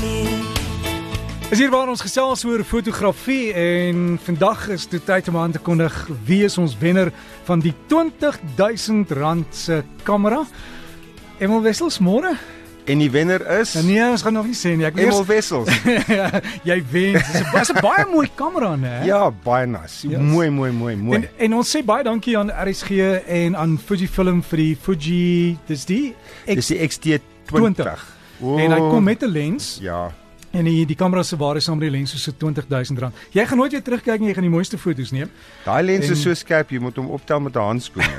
nie. Is hier waar ons gesels oor fotografie en vandag is dit tyd om aan te kondig wie is ons wenner van die 20000 rand se kamera. Emel Wessels môre? En die wenner is Nee, ons gaan nog nie sê nie. Ek Emil Wessels. Ja, jy wen. Dis 'n dis 'n baie mooi kamera, né? ja, baie nice. Yes. Mooi, mooi, mooi, mooi. En en ons sê baie dankie aan RSG en aan Fujifilm vir die Fuji, dis die Dis die XT20. 20. Oh, en hy kom met 'n lens Ja. en die die kamera se waarde saam met die lens is so 20000 rand. Jy gaan nooit weer terugkyk en jy gaan die mooiste foto's neem. Daai lens En- is so skerp, jy moet hom optel met 'n handskoen.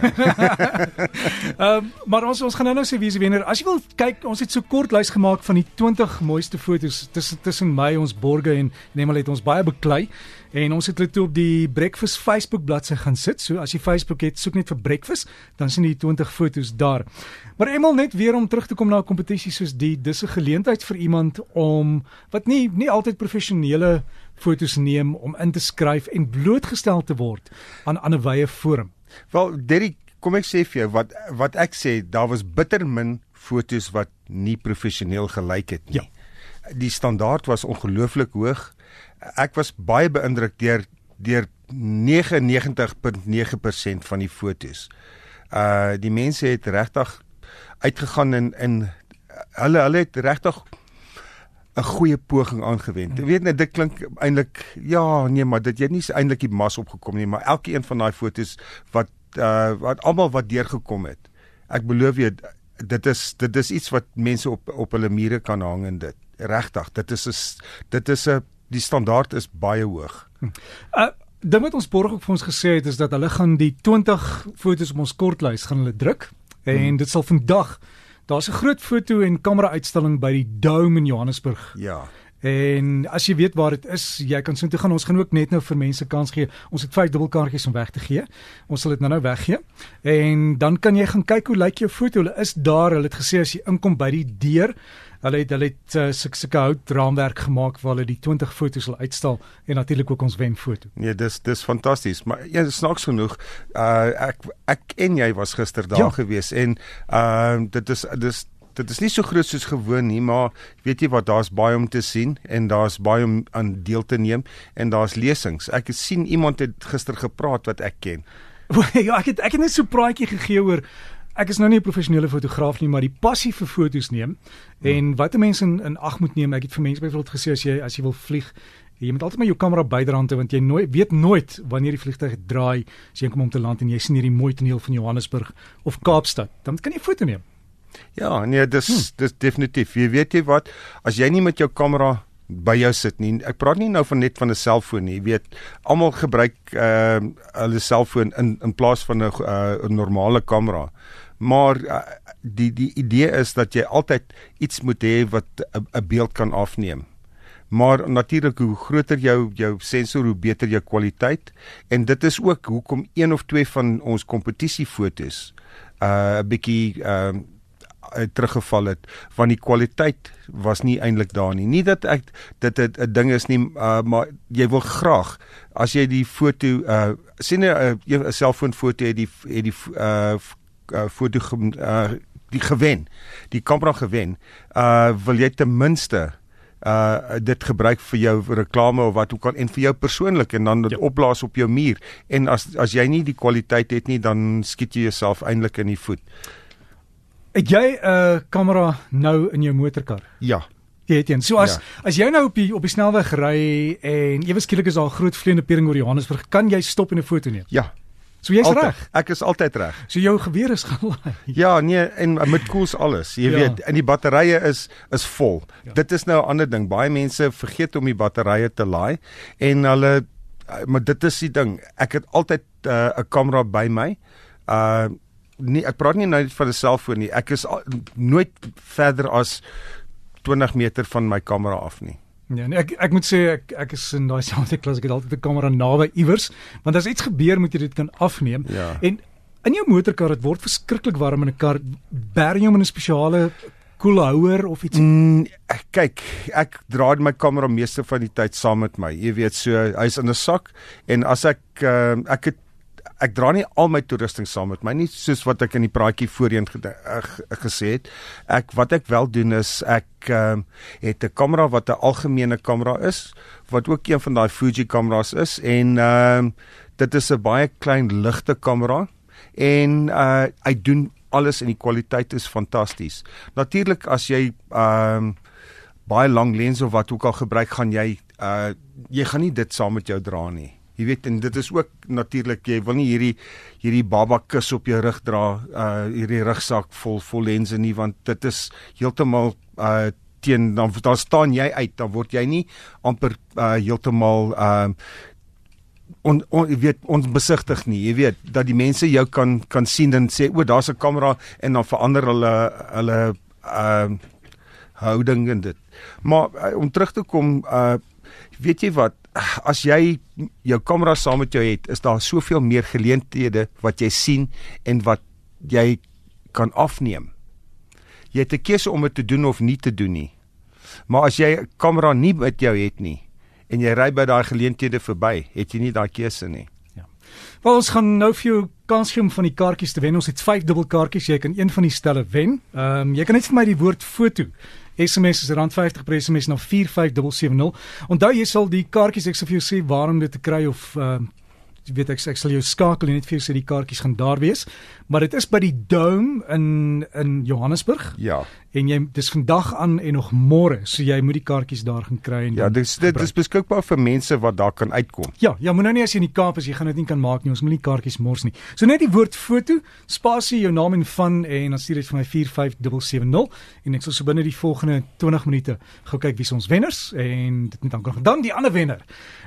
Ehm um, maar ons ons gaan nou nou sê wie die wenner. As jy wil kyk, ons het so kort lys gemaak van die 20 mooiste foto's tussen tussen my ons borge en Nemal het ons baie beklei en ons het hulle toe op die Breakfast Facebook bladsy gaan sit. So as jy Facebook het, soek net vir Breakfast, dan sien jy die 20 foto's daar. Maar Emel net weer om terug te kom na 'n kompetisie soos die, dis 'n geleentheid vir iemand om wat nie nie altyd professionele foto's neem om in te skryf en blootgestel te word aan 'n wye forum. Wel, Derrick, kom ek sê vir jou wat wat ek sê, daar was bitter min fotos wat nie professioneel gelyk het nie. Ja. Die standaard was ongelooflik hoog. Ek was baie beïndruk deur deur 99.9% van die fotos. Uh die mense het regtig uitgegaan en in hulle hulle het regtig 'n goeie poging aangewend. Jy weet net dit klink eintlik ja, nee, maar dit jy het nie eintlik die mas opgekom nie, maar elke een van daai fotos wat uh wat almal wat deurgekom het. Ek beloof jou dit is dit is iets wat mense op op hulle mure kan hang en dit regtig. Dit is 'n dit is 'n die standaard is baie hoog. Uh ding wat ons borg ook vir ons gesê het is dat hulle gaan die 20 fotos op ons kortlys gaan hulle druk en hmm. dit sal vandag daar's 'n groot foto en kamera uitstalling by die Dome in Johannesburg. Ja. En as jy weet waar dit is, jy kan soontoe gaan. Ons gaan ook net nou vir mense kans gee. Ons het vyf dubbelkaartjies om weg te gee. Ons sal dit nou-nou weggee. En dan kan jy gaan kyk hoe lyk jou foto. Hulle is daar. Hulle het gesê as jy inkom by die deur, hulle het hulle het uh, sulke hout raamwerk gemaak waar hulle die 20 foto's sal uitstal en natuurlik ook ons wen foto. Nee, dis dis fantasties, maar ja, snaaks genoeg, uh ek ek en jy was gister daar Ja. ja. gewees en uh dit is dis dit is nie so groot soos gewoon nie, maar weet jy wat, daar's baie om te sien en daar's baie om aan deel te neem en daar's lesings. Ek het sien iemand het gister gepraat wat ek ken. ja, ek het ek het net so 'n praatjie gegee oor ek is nou nie 'n professionele fotograaf nie, maar die passie vir foto's neem en wat 'n mens in in ag moet neem. Ek het vir mense byvoorbeeld gesê as jy as jy wil vlieg, jy moet altyd maar jou kamera byderhand hou want jy nooit weet nooit wanneer die vliegtuig draai as jy kom om te land en jy sien hierdie mooi toneel van Johannesburg of Kaapstad, dan kan jy foto neem. Ja, nee, dis hmm. dis definitief. Jy weet jy wat, as jy nie met jou kamera by jou sit nie. Ek praat nie nou van net van 'n selfoon nie. Jy weet, almal gebruik ehm uh, hulle selfoon in in plaas van 'n uh, normale kamera. Maar uh, die die idee is dat jy altyd iets moet hê wat 'n beeld kan afneem. Maar natuurlik hoe groter jou jou sensor hoe beter jou kwaliteit en dit is ook hoekom een of twee van ons kompetisiefotos uh 'n bietjie ehm uh, teruggeval het want die kwaliteit was nie eintlik daar nie. Nie dat ek dit 'n ding is nie, uh, maar jy wil graag as jy die foto uh sien 'n 'n selfoonfoto het die het die uh, uh foto uh die gewen, die kamera gewen. Uh wil jy ten minste uh dit gebruik vir jou reklame of wat ook al en vir jou persoonlik en dan dit Ja. opblaas op jou muur en as as jy nie die kwaliteit het nie dan skiet jy jouself eintlik in die voet. Het jy 'n uh, kamera nou in jou motorkar? Ja. Jy het een. So as Ja. as jy nou op die op die snelweg ry en ewe skielik is daar 'n groot vleiende pering oor Johannesburg, kan jy stop en 'n foto neem. Ja. So jy's reg. Ek is altyd reg. So jou geweer is gelaai. Ja, nee, en met koels alles. Jy Ja. weet, en die batterye is is vol. Ja. Dit is nou 'n ander ding. Baie mense vergeet om die batterye te laai en hulle maar dit is die ding. Ek het altyd 'n uh, kamera by my. Uh nie ek praat nie nou net van 'n selfoon nie. Ek is al, nooit verder as 20 meter van my kamera af nie. Ja, nee, ek ek moet sê ek ek is in daai selfde klas. Ek het altyd 'n kamera naby iewers, want as iets gebeur moet jy dit kan afneem. Ja. En in jou motorkar, dit word verskriklik warm in 'n kar. Berg jy hom in 'n spesiale koelhouer of iets? Mm, kyk, ek dra my kamera meeste van die tyd saam met my. Jy weet, so hy's in 'n sak en as ek uh, ek het ek dra nie al my toerusting saam met my nie soos wat ek in die praatjie voorheen uh, gesê het. Ek wat ek wel doen is ek uh, het 'n kamera wat 'n algemene kamera is wat ook een van daai Fuji kameras is en uh, dit is 'n baie klein ligte kamera en uh, hy doen alles en die kwaliteit is fantasties. Natuurlik as jy ehm uh, baie lang lens of wat ook al gebruik gaan jy uh jy gaan nie dit saam met jou dra nie. Jy weet en dit is ook natuurlik jy wil nie hierdie hierdie baba kus op jou rug dra uh hierdie rugsak vol vol lense nie want dit is heeltemal uh teen dan daar staan jy uit dan word jy nie amper uh heeltemal uh on, on jy weet ons besigtig nie. Jy weet dat die mense jou kan kan sien en sê o daar's 'n kamera en dan verander hulle hulle uh houding en dit. Maar uh, om terug te kom uh weet jy wat as jy jou kamera saam met jou het is daar soveel meer geleenthede wat jy sien en wat jy kan afneem. Jy het 'n keuse om dit te doen of nie te doen nie. Maar as jy 'n kamera nie met jou het nie en jy ry by daai geleenthede verby het jy nie daai keuse nie. Ja. Wel ons gaan nou vir jou kans gee om van die kaartjies te wen. Ons het 5 dubbel kaartjies. Jy kan een van die stelle wen. Ehm um, jy kan net vir my die woord foto SMS is rand 50 per SMS na 45770. Onthou jy sal die kaartjies ek sal vir jou sê waarom dit te kry of uh jy weet ek ek sal jou skakel net vir jou sê die kaartjies gaan daar wees. Maar dit is by die Dome in in Johannesburg. Ja. En jy dis vandag aan en nog môre, so jy moet die kaartjies daar gaan kry en Ja, dis dit is beskikbaar vir mense wat daar kan uitkom. Ja, ja, moet nou as jy in die Kaap is, jy gaan dit nie kan maak nie. Ons moet nie kaartjies mors nie. So net die woord foto, spasie jou naam en van en dan stuur dit vir my 45770 en ek sal so binne die volgende 20 minute gou kyk wie se ons wenners en dit net dan dan die ander wenner.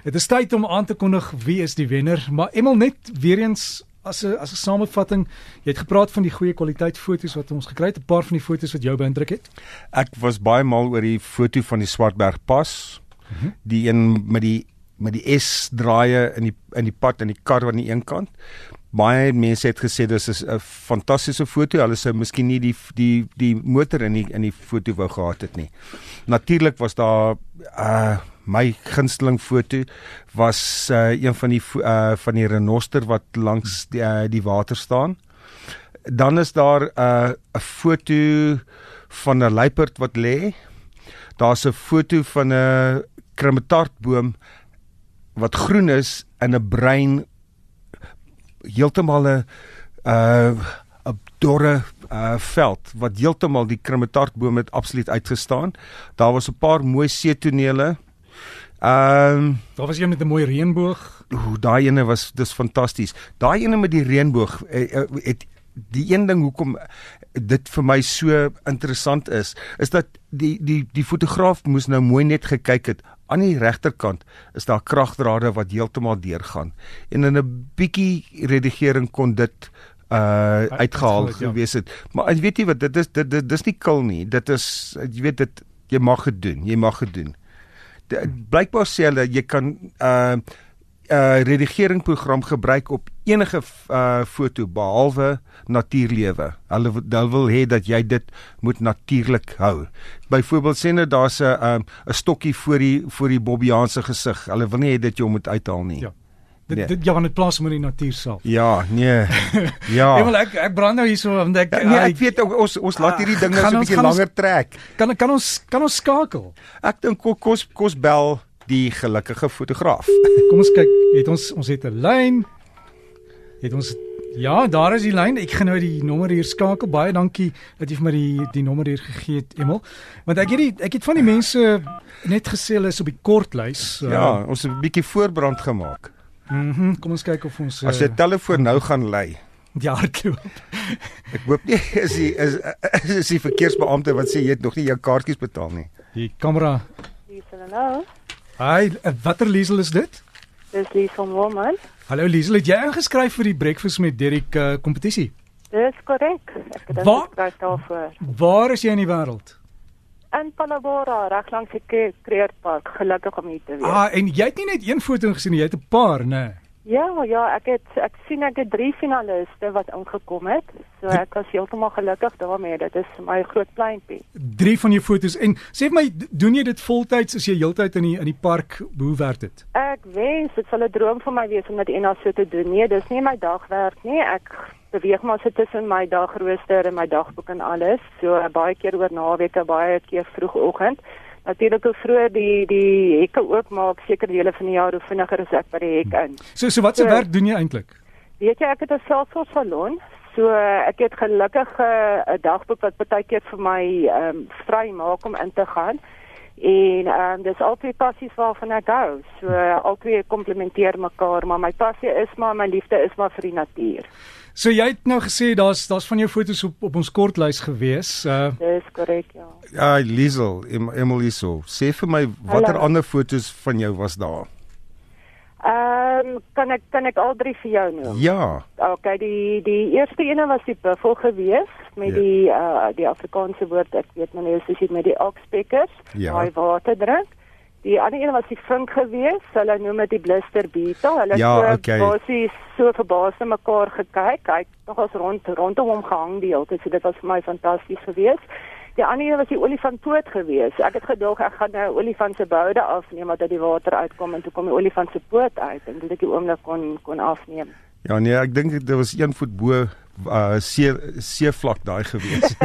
Dit is tyd om aan te kondig wie is die wenner, maar Emel net weer eens as 'n as 'n samevatting, jy het gepraat van die goeie kwaliteit foto's wat ons gekry het, 'n paar van die foto's wat jou beïndruk het. Ek was baie mal oor die foto van die Swartberg pas. Mm -hmm. Die een met die met die S draaie in die in die pad en die kar aan die een kant. Baie mense het gesê dis is 'n fantastiese foto. Hulle sou miskien nie die die die motor in die in die foto wou gehad het nie. Natuurlik was daar uh my gunsteling foto was uh, een van die uh, van die renoster wat langs die, uh, die water staan. Dan is daar 'n uh, 'n foto van 'n luiperd wat lê. Daar's 'n foto van 'n krematartboom wat groen is in 'n bruin heeltemal 'n 'n 'n dorre uh veld wat heeltemal die krematartboom het absoluut uitgestaan. Daar was 'n paar mooi seetonele. Ehm um, daar was een met 'n mooi reënboog. Ooh, daai ene was dis fantasties. Daai ene met die reënboog uh, uh, het die een ding hoekom dit vir my so interessant is, is dat die die die fotograaf moes nou mooi net gekyk het aan die regterkant is daar kragdrade wat heeltemal deurgaan en in 'n bietjie redigering kon dit uh uitgehaal ja. gewees het. Maar jy weet jy wat dit is dit, dit dis nie kil nie. Dit is jy weet dit jy mag dit doen. Jy mag dit doen blykbaar sê hulle jy kan 'n uh, uh redigering program gebruik op enige uh foto behalwe natuurlewe. Hulle hulle wil hê dat jy dit moet natuurlik hou. Byvoorbeeld sê net daar's 'n 'n um, stokkie voor die voor die Bobbiaanse gesig. Hulle wil nie hê dit jy moet uithaal nie. Ja. Dit nee. dit ja, van dit plaas met die natuur self. Ja, nee. Ja. nee, ek ek brand nou hierso want ek ja, nee, ek weet ons ons laat hierdie dinge so 'n bietjie langer trek. Kan kan ons kan ons skakel? Ek dink kos kos bel die gelukkige fotograaf. Kom ons kyk, het ons ons het 'n lyn. Het ons Ja, daar is die lyn. Ek gaan nou die nommer hier skakel. Baie dankie dat jy vir my die die nommer hier gegee het, Emel. Want ek het die, ek het van die mense net gesê hulle is op die kortlys. Ja, ons het 'n bietjie voorbrand gemaak. Mhm. Mm Kom ons kyk of ons As jy uh, telefoon nou gaan lei. Ja, klopt. Ek hoop nie is die is is die verkeersbeampte wat sê jy het nog nie jou kaartjies betaal nie. Die kamera. Hallo. Hi, eh, watter Liesel is dit? Dis Liesel Woman. Hallo Liesel, het jy ingeskryf vir die breakfast met Derek uh, kompetisie? Dis korrek. Ek het ingeskryf daarvoor. Waar is jy in die wêreld? In Palabora, reg langs die Kreerpark. Gelukkig om hier te wees. Ah, en jy het nie net een foto gesien jy het 'n paar, né? Nee. Ja, ja, ek het ek sien ek het 3 finaliste wat ingekom het. So ek was heeltemal gelukkig daarmee. Dit is my groot pleintjie. Drie van jou fotos en sê vir my, doen jy dit voltyds as jy heeltyd in die in die park hoe werk dit? Ek wens dit sal 'n droom vir my wees om dit eendag so te doen. Nee, dis nie my dagwerk nie. Ek beweeg maar so tussen my dagrooster en my dagboek en alles. So baie keer oor naweke, baie keer vroegoggend. Natuurlik hoe vroeër die die hekke oopmaak, seker die hele van die jaar hoe vinniger is ek by die hek in. So so wat se So- werk doen jy eintlik? Weet jy, ek het 'n selfsorgsalon. So uh, ek het gelukkig uh, 'n dagboek wat baie keer vir my ehm um, vry maak om in te gaan. En ehm um, dis altyd passies waarvan ek hou. So uh, albei komplementeer mekaar, maar my passie is maar my liefde is maar vir die natuur. So jy het nou gesê daar's daar's van jou fotos op op ons kortlys gewees. Uh Dis korrek, ja. Ja, Liesel, em, Emiliso, sê vir my watter ander fotos van jou was daar? Ehm um, kan ek kan ek al drie vir jou noem? Ja. Okay, die die eerste ene was die buffel gewees met Ja. die uh die Afrikaanse woord, ek weet nie hoe dit met die oxpeckers, Ja. daai water drink. Die ander een was die vink gewees, hulle noem dit die blister beetle. Hulle Ja, so okay. basies so verbaas na mekaar gekyk. Hy het nogals rond rondom hom gehang die hele tyd, so dit was vir my fantasties geweest. Die ander een was die olifantpoot geweest. Ek het gedog ek gaan nou olifant se boude afneem wat uit die water uitkom en toe kom die olifant se poot uit en dit ek die oomblik kon kon afneem. Ja nee, ek dink dit was 1 voet bo uh see seevlak daai gewees.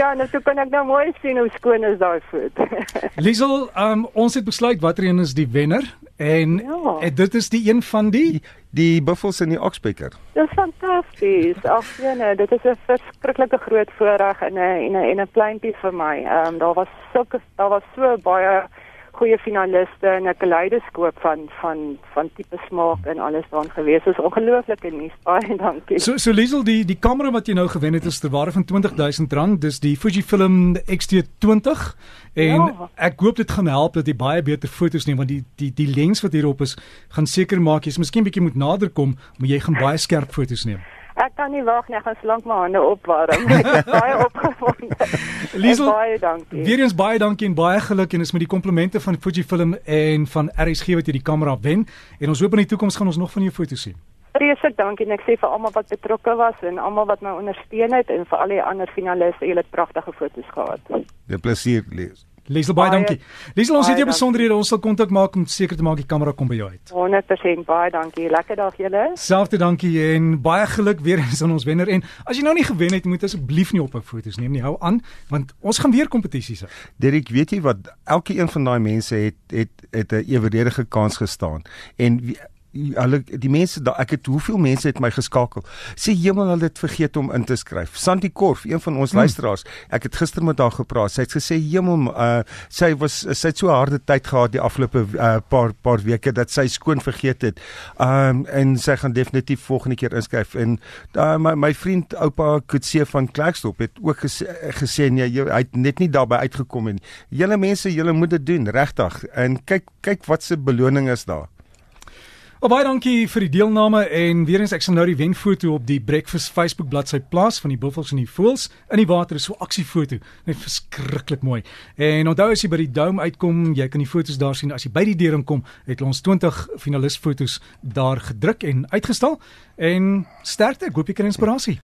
Ja, nou toe kan ek nou mooi sien hoe skoon is daai voet. Liesel, um, ons het besluit watter een is die wenner en Ja. eh, dit is die een van die die, buffels in die oxpecker. Dis fantasties. Ag nee, dit is 'n verskriklike groot voorreg en 'n en 'n en 'n pleintjie vir my. Ehm um, daar was sulke daar was so baie goeie finaliste en 'n kaleidoskoop van van van tipe smaak en alles daarin gewees. Dit is ongelooflike nuus. Baie dankie. So so Liesel, die die kamera wat jy nou gewen het is ter waarde van R20000. Dis die Fujifilm X-T20 en Ja. ek hoop dit gaan help dat jy baie beter foto's neem want die die die lens wat hierop is gaan seker maak jy's miskien bietjie moet nader kom, maar jy gaan baie skerp foto's neem. Ek kan nie wag nie, ek gaan slank my hande opwarm. Ek is baie opgewonde. Liesel, baie dankie. Weer eens baie dankie en baie geluk en is met die komplimente van Fujifilm en van RSG wat jy die kamera wen en ons hoop in die toekoms gaan ons nog van jou foto's sien. Vreeslik dankie en ek sê vir almal wat betrokke was en almal wat my ondersteun het en vir al die ander finaliste, julle het pragtige foto's gehad. Dit plesier lees. Liesel baie, Baie- dankie. Liesel ons baie het jou besonderhede, ons sal kontak maak om seker te maak die kamera kom by jou uit. 100% baie dankie. Lekker dag julle. Selfde dankie en baie geluk weer eens aan ons wenner en as jy nou nie gewen het, moet asseblief nie ophou foto's neem nie. Hou aan want ons gaan weer kompetisies hê. Derek, weet jy wat? Elke een van daai mense het het het 'n eweredige kans gestaan. En wie- hulle die mense daar ek het hoeveel mense het my geskakel. Sê hemel hulle het vergeet om in te skryf. Santi Korf, een van ons hmm. luisteraars. Ek het gister met haar gepraat. Sy het gesê hemel uh, sy was sy het so harde tyd gehad die afgelope uh, paar paar weke dat sy skoon vergeet het. Um en sy gaan definitief volgende keer inskryf en uh, my my vriend oupa Kutse van Klerksdorp het ook gesê, gesê nee, jy, hy het net nie daarby uitgekom en julle mense, julle moet dit doen regtig. En kyk kyk wat se beloning is daar. Oh, baie dankie vir die deelname en weer eens ek sal nou die wenfoto op die Breakfast Facebook bladsy plaas van die buffels en die voëls in die water is so aksiefoto. Net verskriklik mooi. En onthou as jy by die dome uitkom, jy kan die foto's daar sien. As jy by die deur inkom, het ons 20 finalistfoto's daar gedruk en uitgestal. En sterkte, ek hoop jy kry inspirasie.